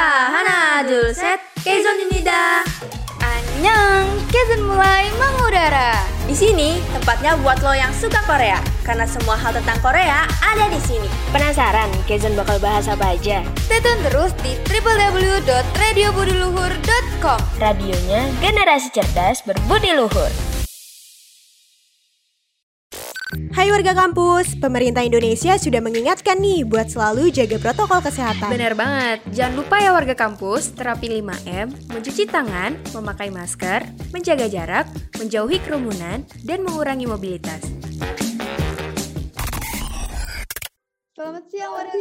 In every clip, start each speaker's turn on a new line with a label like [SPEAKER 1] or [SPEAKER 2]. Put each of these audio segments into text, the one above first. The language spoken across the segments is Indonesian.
[SPEAKER 1] 자, 하나, 둘, 셋. 케이존입니다.
[SPEAKER 2] Annyeong, Kezen mulai mengudara.
[SPEAKER 1] Di sini tempatnya buat lo yang suka Korea. Karena semua hal tentang Korea ada di sini.
[SPEAKER 3] Penasaran Kezen bakal bahas apa aja?
[SPEAKER 2] Stay tune terus di www.radiobudiluhur.com.
[SPEAKER 3] Radionya generasi cerdas berbudi luhur.
[SPEAKER 4] Hai warga kampus, pemerintah Indonesia sudah mengingatkan nih buat selalu jaga protokol kesehatan.
[SPEAKER 1] Benar banget. Jangan lupa ya warga kampus, terapi 5M, mencuci tangan, memakai masker, menjaga jarak, menjauhi kerumunan, dan mengurangi mobilitas.
[SPEAKER 2] Selamat siang warga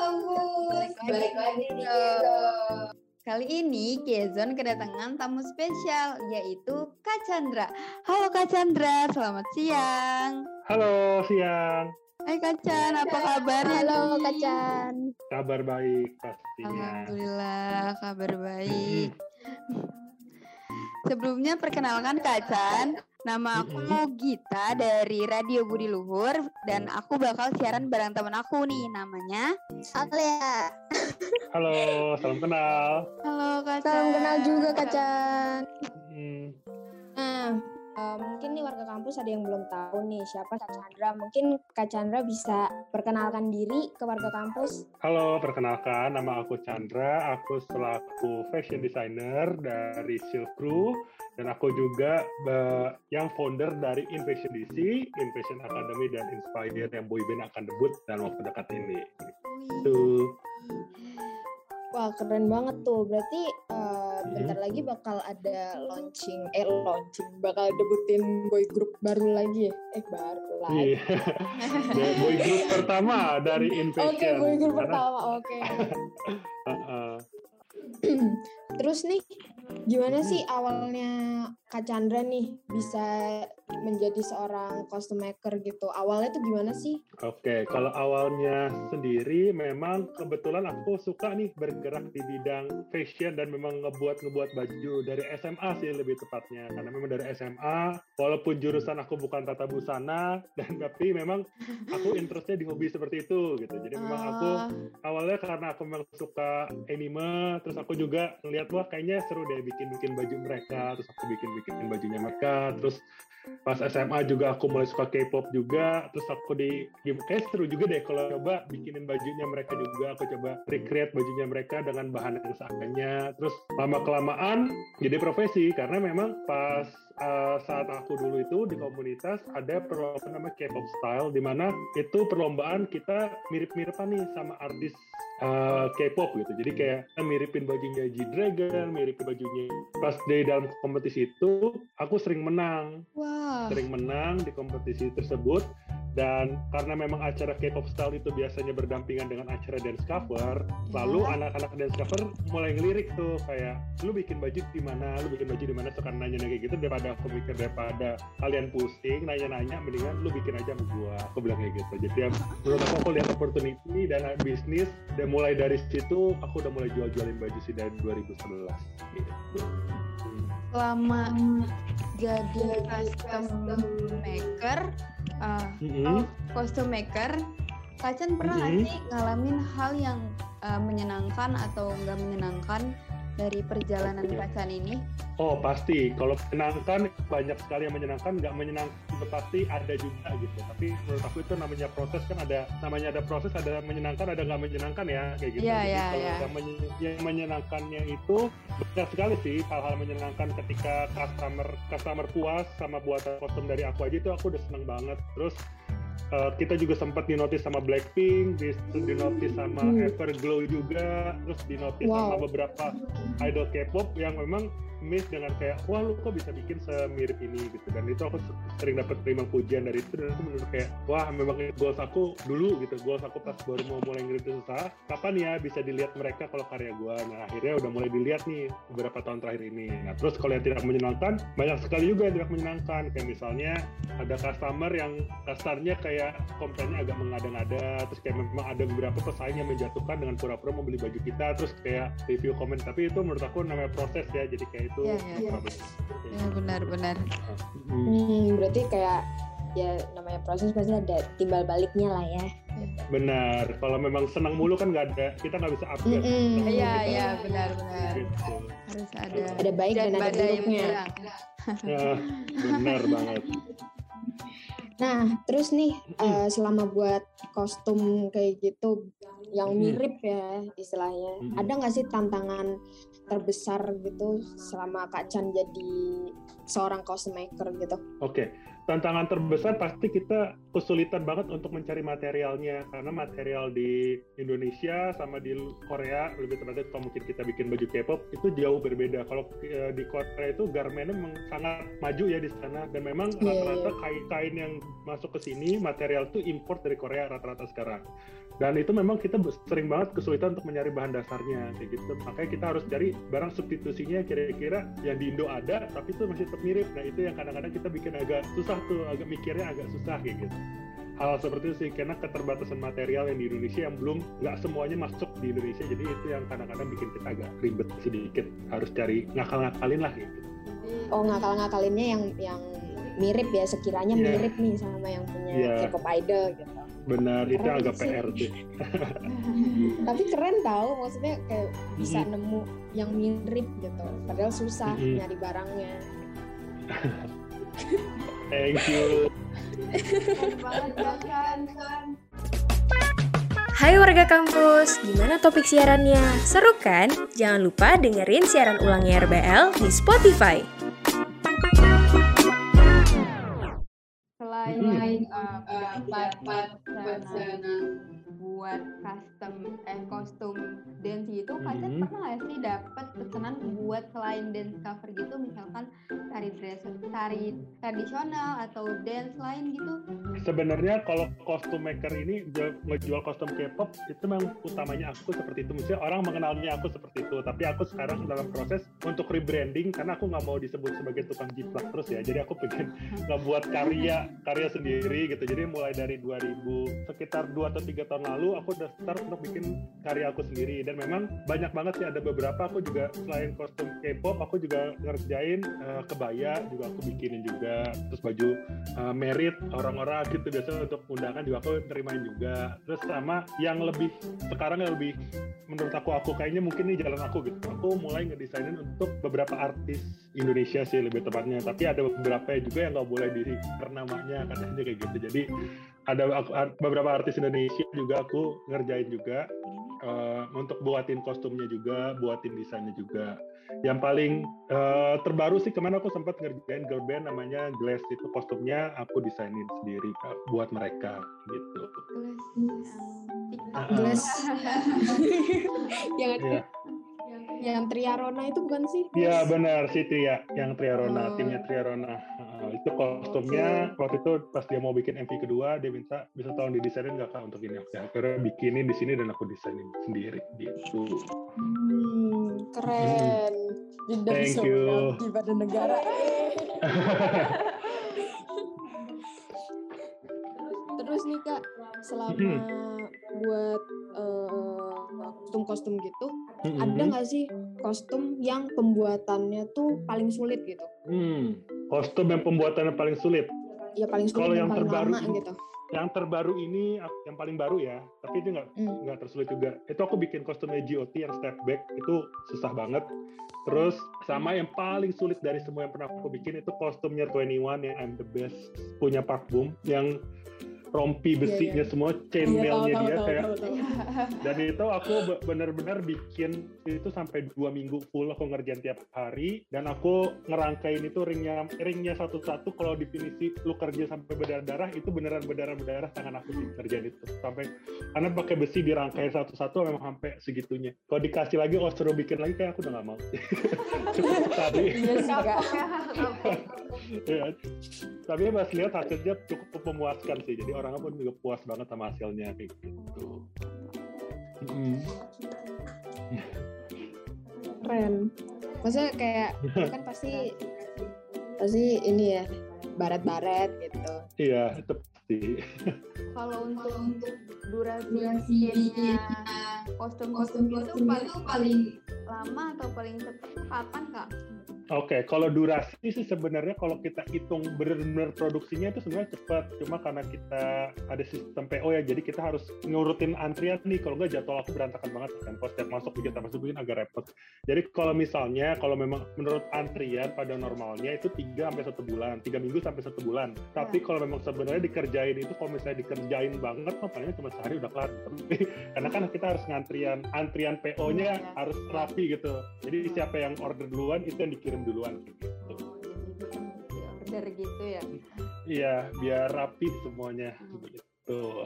[SPEAKER 2] kampus. Balik lagi nih Kali ini Kezon kedatangan tamu spesial yaitu Kak Chandra. Halo Kak Chandra, selamat siang.
[SPEAKER 5] Halo, siang.
[SPEAKER 2] Hai Kak Chan, apa kabarnya?
[SPEAKER 3] Halo Kak Chan.
[SPEAKER 5] Kabar baik pastinya.
[SPEAKER 2] Alhamdulillah, kabar baik. Sebelumnya perkenalkan Kak Chan, nama aku Gita dari Radio Budi Luhur dan aku bakal siaran bareng teman aku nih namanya
[SPEAKER 3] Alia.
[SPEAKER 5] Halo, salam kenal.
[SPEAKER 2] Halo Kak Chan.
[SPEAKER 3] Salam kenal juga Kak Chan.
[SPEAKER 5] Hmm,
[SPEAKER 3] Nah, eh, mungkin nih warga kampus ada yang belum tahu nih siapa Kak Chandra. Mungkin Kak Chandra bisa perkenalkan diri ke warga kampus.
[SPEAKER 5] Halo, perkenalkan nama aku Chandra. Aku selaku fashion designer dari Silk Crew dan aku juga eh, yang founder dari Invasion DC, Invasion Academy dan Inspire yang boyband akan debut dalam waktu dekat ini. Itu
[SPEAKER 3] Wah, keren banget tuh. Berarti eh, bentar lagi bakal ada launching, eh launching, bakal debutin boy group baru lagi ya? Eh baru lagi.
[SPEAKER 5] Iya. The boy group pertama dari
[SPEAKER 3] Oke,
[SPEAKER 5] Invasion.
[SPEAKER 3] boy group
[SPEAKER 5] Karena-
[SPEAKER 3] pertama. Oke.
[SPEAKER 5] Heeh.
[SPEAKER 3] Terus nih, gimana sih awalnya Kak Chandra nih bisa menjadi seorang costume maker gitu? Awalnya tuh gimana sih?
[SPEAKER 5] Oke, kalau awalnya sendiri memang kebetulan aku suka nih bergerak di bidang fashion dan memang ngebuat ngebuat baju dari SMA sih lebih tepatnya karena memang dari SMA walaupun jurusan aku bukan tata busana dan tapi memang aku interestnya di hobi seperti itu gitu. Jadi memang aku
[SPEAKER 2] Ah,
[SPEAKER 5] awalnya karena aku memang suka anime terus aku juga ngeliat wah kayaknya seru deh bikin bikin baju mereka terus aku bikin bikin bajunya mereka terus pas SMA juga aku mulai suka K-pop juga terus aku di, di kayak seru juga deh kalau coba bikinin bajunya mereka juga aku coba recreate bajunya mereka dengan bahan yang seadanya terus lama kelamaan jadi profesi karena memang pas uh, saat aku dulu itu di komunitas ada perlombaan namanya K-pop style di mana itu perlombaan kita mirip-miripan nih sama artis uh, K-pop gitu. Jadi kayak kita miripin bajunya G-Dragon, miripin bajunya. Pas di dalam kompetisi itu aku sering menang,
[SPEAKER 2] Wah.
[SPEAKER 5] sering menang di kompetisi tersebut. Dan karena memang acara K-pop style itu biasanya berdampingan dengan acara dance cover, lalu anak-anak dance cover mulai ngelirik tuh kayak lu bikin baju di mana, lu bikin baju di mana suka nanya kayak gitu daripada aku mikir daripada kalian pusing nanya-nanya mendingan lu bikin aja sama gua. Aku bilang kayak gitu. Jadi ya, menurut aku aku lihat opportunity dan bisnis dan mulai dari situ aku udah mulai jual-jualin baju sih dari 2011 gitu.
[SPEAKER 2] Selama jadi custom maker,
[SPEAKER 5] Mm-mm.
[SPEAKER 2] costume maker, Kak Chan pernah
[SPEAKER 5] Mhm.
[SPEAKER 2] sih ngalamin hal yang uh, menyenangkan atau nggak menyenangkan dari perjalanan Kak Chan ini?
[SPEAKER 5] Oh pasti, kalau menyenangkan banyak sekali yang menyenangkan, nggak menyenangkan itu pasti ada juga gitu. Tapi menurut aku itu namanya proses kan ada, namanya ada proses, ada menyenangkan, ada nggak menyenangkan ya kayak gitu.
[SPEAKER 2] Iya,
[SPEAKER 5] Jadi
[SPEAKER 2] iya,
[SPEAKER 5] kalau
[SPEAKER 2] iya.
[SPEAKER 5] yang, menye- yang menyenangkannya itu banyak sekali sih hal-hal menyenangkan ketika customer customer puas sama buatan kostum dari aku aja itu aku udah seneng banget. Terus eh, kita juga sempat dinotis sama Blackpink, di, dinotis sama Everglow juga, terus dinotis sama
[SPEAKER 3] Wow.
[SPEAKER 5] beberapa idol K-pop yang memang miss dengan kayak wah lu kok bisa bikin semirip ini? Gitu dan itu aku sering dapat terima pujian dari itu dan aku menurut kayak wah memang goals aku dulu gitu. Goals aku pas baru mau mulai ngerintis usaha kapan ya bisa dilihat mereka kalau karya gua? Nah akhirnya udah mulai dilihat nih beberapa tahun terakhir ini. Nah terus kalau yang tidak menyenangkan banyak sekali juga yang tidak menyenangkan. Kayak misalnya ada customer yang kasarnya kayak komplainnya agak mengada-ngada terus kayak memang ada beberapa pesaing yang menjatuhkan dengan pura-pura membeli baju kita terus kayak review komen. Tapi itu menurut aku namanya proses ya jadi kayak itu
[SPEAKER 2] Iya, iya.
[SPEAKER 5] problem.
[SPEAKER 2] Ya benar-benar.
[SPEAKER 5] Hmm.
[SPEAKER 3] Hmm, berarti kayak ya namanya proses pasti ada timbal baliknya lah ya.
[SPEAKER 5] benar kalau memang senang mulu kan nggak ada kita nggak bisa upgrade
[SPEAKER 3] Mm-mm.
[SPEAKER 2] Iya, iya, benar-benar.
[SPEAKER 5] gitu
[SPEAKER 2] Harus ada
[SPEAKER 3] Ada baik dan ada
[SPEAKER 2] badai
[SPEAKER 3] buruknya.
[SPEAKER 5] Ya, benar banget
[SPEAKER 3] Nah, terus nih eh, selama buat kostum kayak gitu yang
[SPEAKER 5] Mm.
[SPEAKER 3] mirip ya istilahnya,
[SPEAKER 5] Mm.
[SPEAKER 3] ada nggak sih tantangan terbesar gitu selama Kak Chan jadi seorang costume maker gitu?
[SPEAKER 5] Oke, tantangan terbesar pasti kita kesulitan banget untuk mencari materialnya karena material di Indonesia sama di Korea lebih tepatnya kalau mungkin kita bikin baju K-pop itu jauh berbeda. Kalau eh, di Korea itu garmennya memang sangat maju ya di sana dan memang
[SPEAKER 3] Iya,
[SPEAKER 5] rata-rata kain-kain yang masuk ke sini material itu import dari Korea rata-rata sekarang. Dan itu memang kita sering banget kesulitan untuk mencari bahan dasarnya kayak gitu. Makanya kita harus cari barang substitusinya kira-kira yang di Indo ada tapi itu masih tetap mirip. Nah itu yang kadang-kadang kita bikin agak susah tuh, agak mikirnya agak susah kayak gitu. Hal seperti itu sih karena keterbatasan material yang di Indonesia yang belum nggak semuanya masuk di Indonesia. Jadi itu yang kadang-kadang bikin kita agak ribet sedikit. Harus cari ngakal-ngakalin lah gitu.
[SPEAKER 3] Oh ngakal-ngakalinnya yang yang mirip ya sekiranya
[SPEAKER 5] Iya.
[SPEAKER 3] mirip nih sama yang punya
[SPEAKER 5] Iya.
[SPEAKER 3] K-pop idol gitu.
[SPEAKER 5] Benar, itu agak
[SPEAKER 3] sih.
[SPEAKER 5] PR sih.
[SPEAKER 3] Tapi keren tau, maksudnya kayak bisa
[SPEAKER 5] Mm-mm.
[SPEAKER 3] nemu yang mirip gitu. Padahal susah
[SPEAKER 5] Mm-mm.
[SPEAKER 3] nyari barangnya.
[SPEAKER 5] Thank you.
[SPEAKER 1] Hai warga kampus, gimana topik siarannya? Seru kan? Jangan lupa dengerin siaran ulangnya RBL di Spotify.
[SPEAKER 2] Selain
[SPEAKER 5] Mm-mm.
[SPEAKER 2] uh, dapat wacana buat custom eh kostum dance gitu, kalian
[SPEAKER 5] Mm-mm.
[SPEAKER 2] pernah nggak sih dapat pesanan buat selain dance cover gitu, misalkan tari dress, tari tradisional atau dance lain gitu?
[SPEAKER 5] Sebenarnya kalau kostum maker ini jual- ngejual kostum K-pop itu memang utamanya aku seperti itu. Misalnya orang mengenalnya aku seperti itu, tapi aku sekarang dalam proses untuk rebranding karena aku nggak mau disebut sebagai tukang jiplak terus ya. Jadi aku pengen ngebuat karya karya sendiri gitu. Jadi mulai dari 2000 sekitar 2 atau tiga tahun lalu aku udah start untuk bikin karya aku sendiri dan memang banyak banget sih ada beberapa aku juga selain kostum K-pop aku juga ngerjain eh, kebaya juga aku bikinin juga. Terus baju uh, merit orang-orang gitu biasa untuk undangan juga aku terimain juga. Terus sama yang lebih sekarang yang lebih menurut aku aku kayaknya mungkin ini jalan aku gitu. Aku mulai ngedesainin untuk beberapa artis Indonesia sih lebih tepatnya. Tapi ada beberapa juga yang nggak boleh di namanya katanya kayak gitu. Jadi ada beberapa artis Indonesia juga aku ngerjain juga uh, untuk buatin kostumnya juga buatin desainnya juga yang paling eh, terbaru sih kemarin aku sempat ngerjain girl band namanya Glass itu kostumnya aku desainin sendiri Kak, buat mereka gitu.
[SPEAKER 2] TikTok.
[SPEAKER 5] Ah,
[SPEAKER 3] Glass. yang
[SPEAKER 5] Iya,
[SPEAKER 3] yang Triarona itu bukan sih?
[SPEAKER 5] iya benar sih Tria, yang Triarona,
[SPEAKER 3] Oh.
[SPEAKER 5] timnya Triarona. Ah, itu kostumnya waktu itu pas dia mau bikin MV kedua dia minta bisa tolong didesainin nggak kak untuk ini? Oke, akhirnya bikinin di sini dan aku desainin sendiri gitu.
[SPEAKER 3] Hmm, keren. Dari
[SPEAKER 5] Thank you.
[SPEAKER 3] abdi pada negara. Terus nih kak, selama buat eh, kostum-kostum gitu, ada
[SPEAKER 5] Mm-mm.
[SPEAKER 3] nggak sih kostum yang pembuatannya tuh paling sulit gitu?
[SPEAKER 5] Hmm, kostum yang pembuatannya paling sulit.
[SPEAKER 3] Ya paling sulit
[SPEAKER 5] Kalau yang
[SPEAKER 3] paling
[SPEAKER 5] terbaru
[SPEAKER 3] lama gitu.
[SPEAKER 5] yang terbaru ini yang paling baru ya tapi itu nggak
[SPEAKER 3] Hmm.
[SPEAKER 5] nggak tersulit juga itu aku bikin kostumnya GOT yang step back itu susah banget terus sama yang paling sulit dari semua yang pernah aku bikin itu kostumnya 21 yang I'm the best punya Park Boom yang rompi besinya
[SPEAKER 3] iya.
[SPEAKER 5] semua
[SPEAKER 3] Iya,
[SPEAKER 5] chainmailnya
[SPEAKER 3] tahu,
[SPEAKER 5] dia
[SPEAKER 3] tahu,
[SPEAKER 5] kayak
[SPEAKER 3] tahu, tahu.
[SPEAKER 5] dan itu aku be- bener-bener bikin itu sampai dua minggu full aku ngerjain tiap hari. Dan aku ngerangkain itu ringnya ringnya satu-satu. Kalau definisi lu kerja sampai berdarah-darah itu beneran berdarah-berdarah tangan aku sih ngerjain itu. Sampai karena pakai besi dirangkai satu-satu memang sampai segitunya. Kalau dikasih lagi kalau suruh bikin lagi kayak aku udah gak mau. Cukup tadi.
[SPEAKER 3] Iya
[SPEAKER 5] ya. tapi pas lihat hasilnya cukup memuaskan sih. Jadi orang pun juga puas banget sama hasilnya kayak gitu Mm.
[SPEAKER 3] Keren. Maksudnya kayak kan pasti pasti ini ya baret-baret gitu.
[SPEAKER 5] Iya, itu pasti.
[SPEAKER 2] Kalau untuk untuk durasinya kostum-kostum itu paling paling lama atau paling cepat kapan kak?
[SPEAKER 5] Oke, kalau durasi sih sebenarnya kalau kita hitung benar-benar produksinya itu sebenarnya cepat. Cuma karena kita ada sistem PO ya, jadi kita harus ngurutin antrian nih. Kalau nggak jadwal aku berantakan banget kan. Kalau setiap masuk kita masuk bikin agak repot. Jadi kalau misalnya kalau memang menurut antrian pada normalnya itu 3 sampai satu bulan, tiga minggu sampai satu bulan. Tapi kalau memang sebenarnya dikerjain itu kalau misalnya dikerjain banget, oh, palingnya cuma sehari udah kelar. Tapi karena kan kita harus ngantrian, antrian PO-nya harus rapi gitu. Jadi siapa yang order duluan itu yang dikirim duluan gitu.
[SPEAKER 2] Oh, jadi bisa order gitu ya.
[SPEAKER 5] Iya, biar rapi semuanya gitu.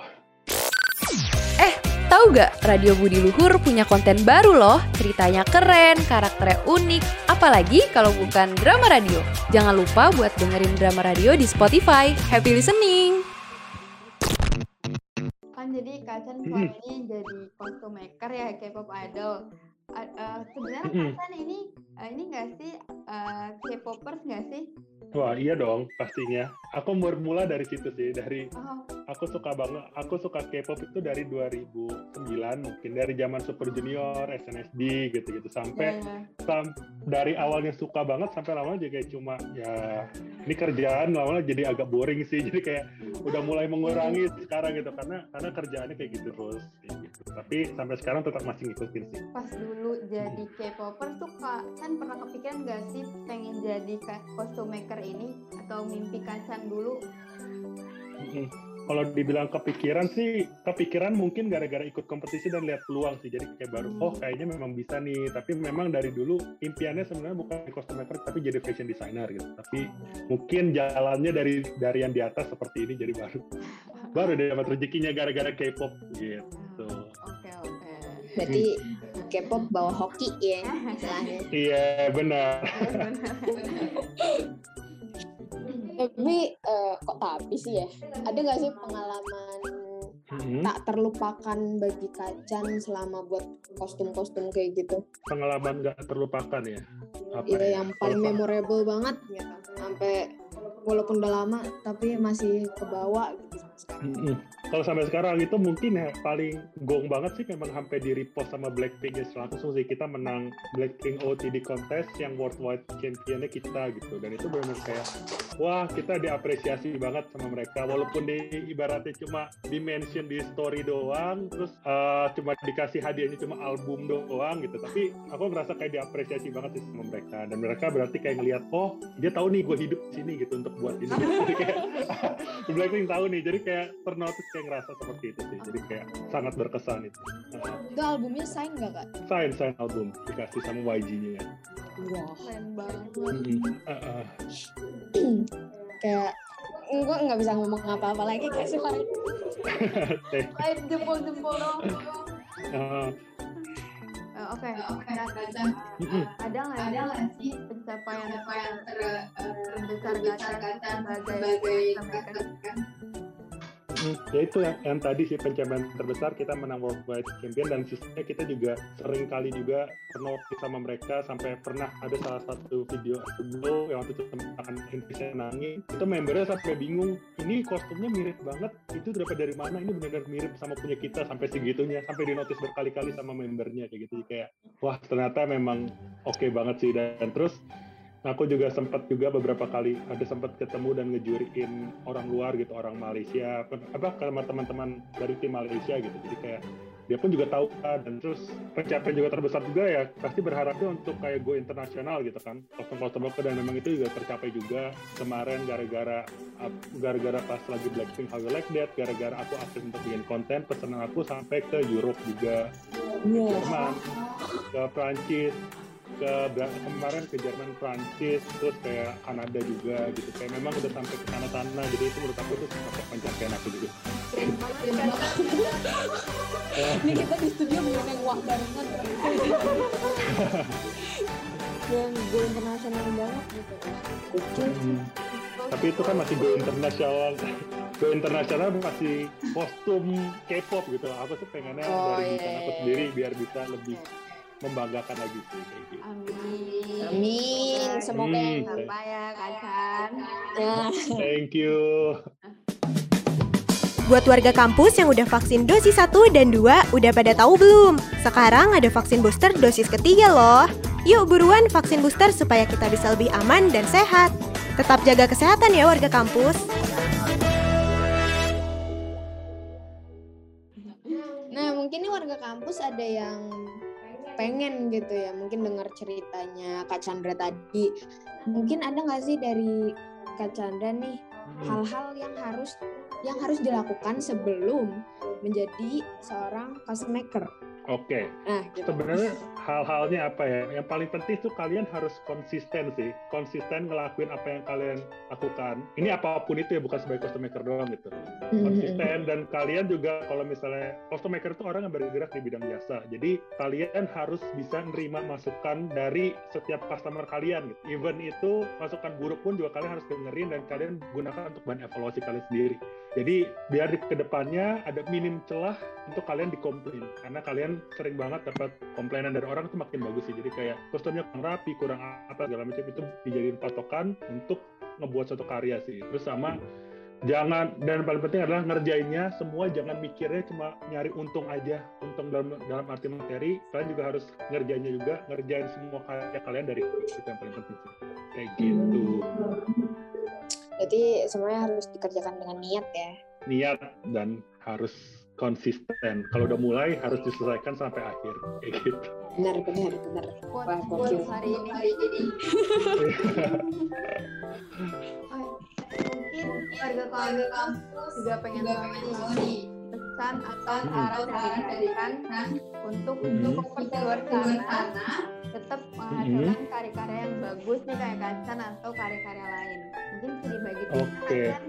[SPEAKER 1] Tahu gak, Radio Budi Luhur punya konten baru loh. Ceritanya keren, karakternya unik, apalagi kalau bukan drama radio. Jangan lupa buat dengerin drama radio di Spotify. Happy listening!
[SPEAKER 2] Kan jadi Kacan selama ini jadi kostum maker ya K-pop idol. Sebenarnya
[SPEAKER 5] Mm-mm.
[SPEAKER 2] Kacan ini eh, ini nggak sih eh, K-popers nggak sih?
[SPEAKER 5] Wah, iya dong pastinya. Aku bermula dari situ sih, dari
[SPEAKER 2] Oh,
[SPEAKER 5] aku suka banget, aku suka K-pop itu dari 2009 mungkin dari zaman Super Junior, SNSD gitu-gitu sampai
[SPEAKER 2] ya, ya.
[SPEAKER 5] sam- dari awalnya suka banget sampai lama jadi kayak cuma ya ini kerjaan lama jadi agak boring sih jadi kayak udah mulai mengurangi sekarang gitu karena karena kerjaannya kayak gitu terus kayak gitu. tapi sampai sekarang tetap masih ngikutin sih
[SPEAKER 2] Pas dulu jadi K-popers tuh Kak Chan pernah kepikiran nggak sih pengen jadi kostum maker ini atau mimpi Kacan dulu?
[SPEAKER 5] Mm-mm. Kalau dibilang kepikiran sih, kepikiran mungkin gara-gara ikut kompetisi dan lihat peluang sih. Jadi kayak baru, oh kayaknya memang bisa nih. Tapi memang dari dulu impiannya sebenarnya bukan jadi costume maker, tapi jadi fashion designer gitu. Tapi mungkin jalannya dari dari yang di atas seperti ini jadi baru baru dia dapat rezekinya gara-gara K-pop gitu.
[SPEAKER 2] Oke oke.
[SPEAKER 3] Berarti K-pop bawa hoki ya istilahnya.
[SPEAKER 5] Iya benar.
[SPEAKER 3] Tapi eh, kok tapi sih ya? Ada nggak sih pengalaman
[SPEAKER 5] Mhm.
[SPEAKER 3] tak terlupakan bagi Kacan selama buat kostum-kostum kayak gitu?
[SPEAKER 5] Pengalaman nggak terlupakan ya. Apa
[SPEAKER 3] Iya
[SPEAKER 5] ya?
[SPEAKER 3] yang paling
[SPEAKER 5] Kalau-
[SPEAKER 3] memorable banget gitu. Sampai walaupun udah lama tapi masih kebawa gitu.
[SPEAKER 5] Mm-mm. Kalau sampai sekarang itu mungkin ya paling gong banget sih memang sampai di repost sama Blackpink ya langsung sih. Kita menang Blackpink OTD contest yang worldwide championnya kita gitu. Dan itu benar kayak wah kita diapresiasi banget sama mereka. Walaupun di ibaratnya cuma di mention di story doang terus eh, cuma dikasih hadiahnya cuma album doang gitu. Tapi aku merasa kayak diapresiasi banget sih sama mereka. Dan mereka berarti kayak ngelihat oh dia tahu nih gue hidup sini gitu untuk buat ini. Blackpink tahu nih. Jadi kayak ternotis kayak ngerasa seperti itu sih jadi kayak sangat berkesan itu Nah,
[SPEAKER 3] Itu albumnya sign nggak kak?
[SPEAKER 5] sign sign album dikasih sama YG-nya
[SPEAKER 3] Wah.
[SPEAKER 2] Keren banget.
[SPEAKER 5] Uh, uh.
[SPEAKER 3] Kayak gue nggak bisa ngomong apa-apa lagi kayak selain
[SPEAKER 5] Eh,
[SPEAKER 2] Lain jempol-jempol dong.
[SPEAKER 5] uh,
[SPEAKER 2] Eh, Oke, Nah,
[SPEAKER 5] Mm-mm.
[SPEAKER 2] ada nggak ada nggak sih pencapaian pencapaian terbesar Kacan sebagai
[SPEAKER 5] ya itu yang, yang tadi sih pencapaian terbesar kita menang worldwide champion dan sistemnya kita juga sering kali juga pernah sama mereka sampai pernah ada salah satu video video yang waktu itu tentang Indonesia nangis. Itu membernya sampai bingung ini kostumnya mirip banget itu dapat dari mana? Ini benar-benar mirip sama punya kita sampai segitunya sampai di notice berkali-kali sama membernya kayak gitu. Kayak wah ternyata memang oke banget sih dan, dan aku juga sempat juga beberapa kali ada sempat ketemu dan ngejuriin orang luar gitu orang Malaysia apa sama teman-teman dari tim Malaysia gitu. Jadi kayak dia pun juga tahu kan dan terus pencapaian juga terbesar juga ya. Pasti berharapnya untuk kayak go internasional gitu kan. Kostum-kostum aku dan memang itu juga tercapai juga kemarin gara-gara gara-gara pas lagi Blackpink How You Like That gara-gara aku aktif untuk bikin konten pesanan aku sampai ke Europe juga. Jerman ke Prancis ke kemarin ke Jerman Prancis terus kayak Kanada juga gitu. Kayak memang udah sampai ke sana sana jadi itu menurut aku tuh sampai pencapaian aku juga.
[SPEAKER 3] Ini kita di studio yang wah barengan yang go internasional banget gitu. Lucu
[SPEAKER 5] tapi itu kan masih go internasional. Go internasional masih kostum K-pop gitu. Aku sih pengennya
[SPEAKER 3] Oh,
[SPEAKER 5] dari
[SPEAKER 3] iya,
[SPEAKER 5] desain aku
[SPEAKER 3] iya,
[SPEAKER 5] sendiri biar bisa lebih membanggakan lagi sih kayak gitu
[SPEAKER 2] Amin.
[SPEAKER 3] Amin. Semoga
[SPEAKER 5] Hmm.
[SPEAKER 3] yang
[SPEAKER 2] Apa ya Kacan?
[SPEAKER 3] Nah,
[SPEAKER 5] thank you
[SPEAKER 4] Buat warga kampus yang udah vaksin dosis 1 dan 2, udah pada tahu belum? Sekarang ada vaksin booster dosis ketiga loh. Yuk buruan vaksin booster supaya kita bisa lebih aman dan sehat. Tetap jaga kesehatan ya warga kampus.
[SPEAKER 3] Nah, mungkin nih warga kampus ada yang pengen gitu ya, mungkin dengar ceritanya Kak Chandra tadi. Mungkin ada nggak sih dari Kak Chandra nih
[SPEAKER 5] Hmm.
[SPEAKER 3] hal-hal yang harus yang harus dilakukan sebelum menjadi seorang custom maker?
[SPEAKER 5] Oke,
[SPEAKER 3] Nah, gitu.
[SPEAKER 5] sebenarnya hal-halnya apa ya? Yang paling penting tuh kalian harus konsisten sih, konsisten ngelakuin apa yang kalian lakukan. Ini apa pun itu ya, bukan sebagai custom maker doang gitu.
[SPEAKER 3] Mhm.
[SPEAKER 5] Konsisten dan kalian juga kalau misalnya custom maker itu orang yang bergerak di bidang jasa. Jadi kalian harus bisa nerima masukan dari setiap customer kalian gitu. Even itu masukan buruk pun juga kalian harus dengerin dan kalian gunakan untuk bahan evaluasi kalian sendiri. Jadi biar di ke depannya ada minim celah untuk kalian dikomplain karena kalian sering banget dapat komplainan dari orang itu makin bagus sih. Jadi kayak kostumnya kurang rapi, kurang apa segala macam itu dijadiin patokan untuk ngebuat suatu karya sih. Terus sama jangan dan paling penting adalah ngerjainnya semua jangan mikirnya cuma nyari untung aja untung dalam dalam arti materi kalian juga harus ngerjainnya juga ngerjain semua karya kalian dari itu yang paling penting kayak gitu
[SPEAKER 3] Berarti semuanya harus dikerjakan dengan niat ya.
[SPEAKER 5] niat dan harus konsisten kalau udah mulai harus diselesaikan sampai akhir kayak gitu
[SPEAKER 3] Benar, benar, benar. Wah.
[SPEAKER 2] Quotes hari ini hari ini mungkin warga kampus juga pengen tahu nih pesan atau saran yang diberikan untuk
[SPEAKER 5] Mhm.
[SPEAKER 2] untuk di luar sana tetap menghasilkan karya-karya yang bagus nih kayak Kacan atau karya-karya lain. Mungkin bisa dibagi
[SPEAKER 5] Oke.
[SPEAKER 2] Kacan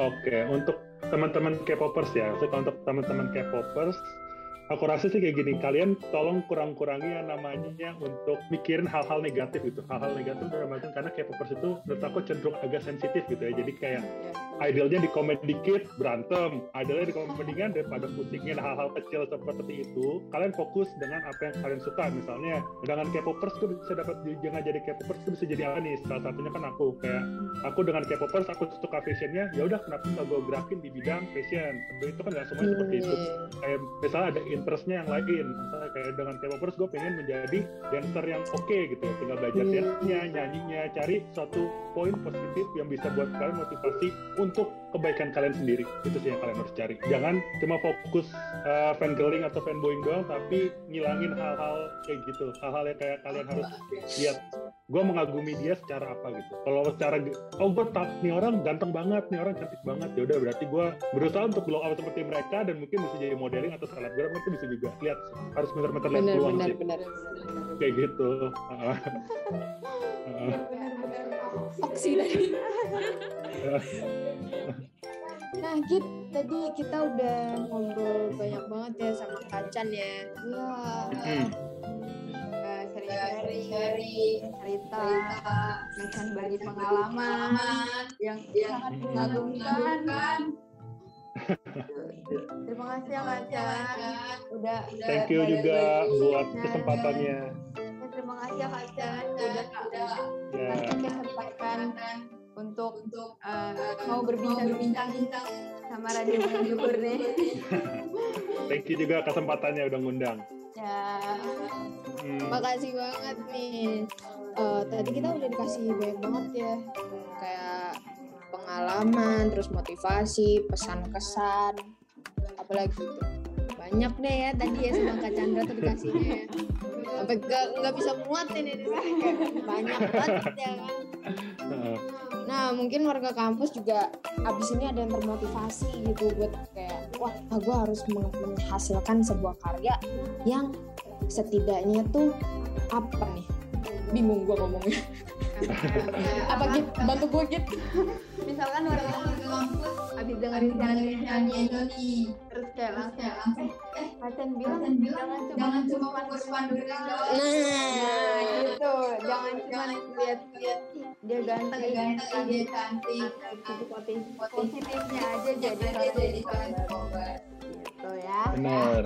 [SPEAKER 5] Oke, untuk teman-teman K-popers ya, untuk teman-teman K-popers, aku rasa sih kayak gini, kalian tolong kurang-kurangi yang namanya untuk mikirin hal-hal negatif gitu, hal-hal negatif dalam artian karena K-popers itu menurut aku cenderung agak sensitif gitu ya, jadi kayak idealnya di komen dikit berantem, idealnya di komen daripada pusingin hal-hal kecil seperti itu, kalian fokus dengan apa yang kalian suka, misalnya dengan K-popers tuh bisa dapat jangan jadi K-popers tuh bisa jadi apa nih, salah satunya kan aku. Kayak aku dengan K-popers aku suka fashionnya ya udah kenapa nggak gue gerakin di bidang fashion? Itu kan nggak semuanya seperti itu. Kayak misalnya ada interestnya yang lain misalnya kayak dengan K-popers gue pengen menjadi dancer yang oke gitu ya tinggal belajar
[SPEAKER 3] Hmm.
[SPEAKER 5] dance-nya nyanyinya cari suatu poin positif yang bisa buat kalian motivasi untuk kebaikan kalian sendiri. Itu sih yang kalian harus cari. Jangan cuma fokus uh, fangirling atau fanboying doang tapi ngilangin hal-hal kayak gitu. Hal-hal yang kayak kalian harus lihat. Gue mengagumi dia secara apa gitu. Kalau secara oh gue tak nih orang ganteng banget nih orang cantik banget. Ya udah berarti gue berusaha untuk glow up seperti mereka dan mungkin bisa jadi modeling atau selebgram itu bisa juga lihat. Harus meter-meter lihat peluang
[SPEAKER 3] benar,
[SPEAKER 5] sih. kayak gitu.
[SPEAKER 3] Oksi tadi. Nah, Git, tadi kita udah ngobrol banyak banget ya sama Kacan ya.
[SPEAKER 2] Iya,
[SPEAKER 5] Hmm.
[SPEAKER 2] eh, sering-sering cerita, Kacan bagi pengalaman yang sangat mengagumkan. Terima kasih ya Kacan, udah
[SPEAKER 5] thank you juga buat kesempatannya
[SPEAKER 2] Ya, terima kasih ya Kacan, udah
[SPEAKER 5] ya
[SPEAKER 2] kasih kesempatan untuk untuk eh, mau berbincang-bincang sama radio Bubur nih.
[SPEAKER 5] thank you juga kesempatannya udah ngundang
[SPEAKER 2] Ya,
[SPEAKER 5] Hmm.
[SPEAKER 3] Makasih banget nih. Eh, tadi kita udah dikasih banyak banget ya. Kayak pengalaman, terus motivasi, pesan-kesan, apalagi itu. Banyak deh ya tadi ya sama Kak Chandra tuh dikasihnya ya. Sampai gak, nggak bisa muat ini. Banyak banget ya kan. Nah, mungkin warga kampus juga abis ini ada yang termotivasi gitu buat kayak, wah, gue harus meng- menghasilkan sebuah karya yang setidaknya tuh apa nih? Bingung gue ngomongnya. apa gitu? Bantu gue gitu.
[SPEAKER 2] misalkan warga kampus habis dengerin nyanyi Joni, terus kayak langsung eh Kacan bilang jangan cuma jangan cuma fokus pandurin doang. Nah, gitu. Jangan cuma lihat lihat dia ganteng, dia ganteng, dia cantik. Positif positifnya aja jadi jadi gitu ya.
[SPEAKER 5] benar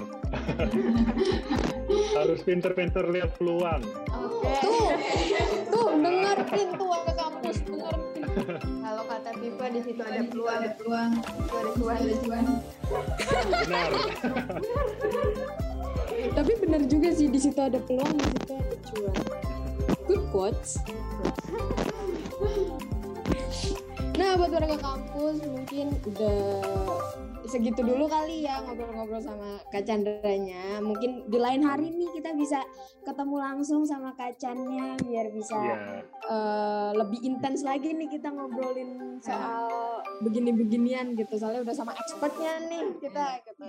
[SPEAKER 5] harus pinter-pinter lihat peluang
[SPEAKER 2] Oke.
[SPEAKER 3] Tuh, tuh dengerin tuh warga kampus, dengerin.
[SPEAKER 2] Kalau kata Pipa di situ ada peluang, ada peluang, itu ada cuan, ada cuan.
[SPEAKER 5] Benar.
[SPEAKER 3] Tapi benar juga sih di situ ada peluang, di situ ada cuan. Good quotes. Nah, buat warga kampus mungkin udah segitu dulu kali ya ngobrol-ngobrol sama Kak Chandranya. Mungkin di lain hari nih kita bisa ketemu langsung sama Kak Channya biar bisa
[SPEAKER 5] Iya.
[SPEAKER 3] eh, lebih intens lagi nih kita ngobrolin soal begini-beginian gitu. Soalnya udah sama expertnya nih kita gitu.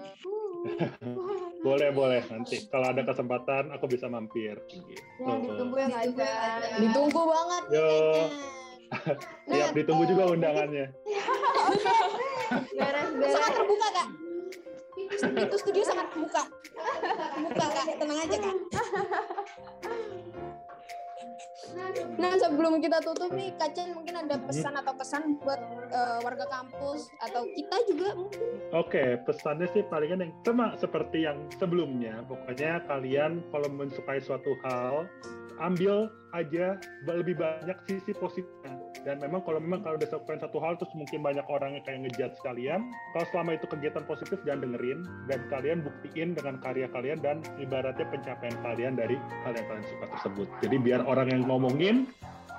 [SPEAKER 5] Boleh, boleh. Nanti kalau ada kesempatan aku bisa mampir. Gitu.
[SPEAKER 2] Ya, ditunggu ya Kak Jan.
[SPEAKER 3] Ditunggu banget nih
[SPEAKER 5] Yo. Siap, ditunggu juga undangannya.
[SPEAKER 2] Beres-beres.
[SPEAKER 3] sangat terbuka kak. Itu studio sangat terbuka. Terbuka kak. Tenang aja kak. Nah sebelum kita tutup nih Kak Chen mungkin ada pesan atau kesan buat eh, warga kampus atau kita juga mungkin?
[SPEAKER 5] Oke, pesannya sih palingan yang sama seperti yang sebelumnya. Pokoknya kalian kalau mensukai suatu hal, ambil aja lebih banyak sisi positifnya. Dan memang kalau memang kalau udah sukain satu hal terus mungkin banyak orang yang kayak ngejudge kalian, kalau selama itu kegiatan positif jangan dengerin dan kalian buktiin dengan karya kalian dan ibaratnya pencapaian kalian dari hal yang kalian suka tersebut. Jadi biar orang yang ngomongin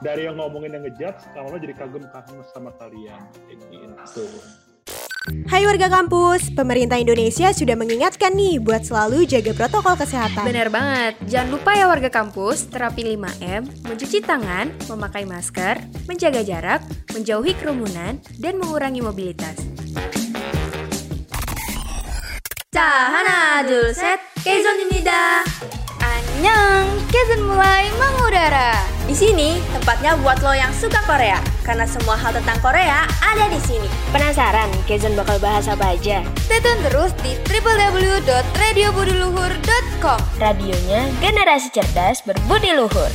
[SPEAKER 5] dari yang ngomongin yang ngejudge, lama-lama jadi kagum-kagum sama kalian. Kayak gitu.
[SPEAKER 4] Hai warga kampus, pemerintah Indonesia sudah mengingatkan nih buat selalu jaga protokol kesehatan.
[SPEAKER 1] Benar banget. Jangan lupa ya warga kampus, terapi 5M, mencuci tangan, memakai masker, menjaga jarak, menjauhi kerumunan, dan mengurangi mobilitas. Tahana Dulset, Keizon Yunida. Annyeong, Kezon mulai mengudara. Di sini tempatnya buat lo yang suka Korea karena semua hal tentang Korea ada di sini.
[SPEAKER 6] Penasaran Kezon bakal bahas apa aja?
[SPEAKER 1] Stay tune terus di www.radiobudiluhur.com.
[SPEAKER 6] Radionya generasi cerdas berbudi luhur.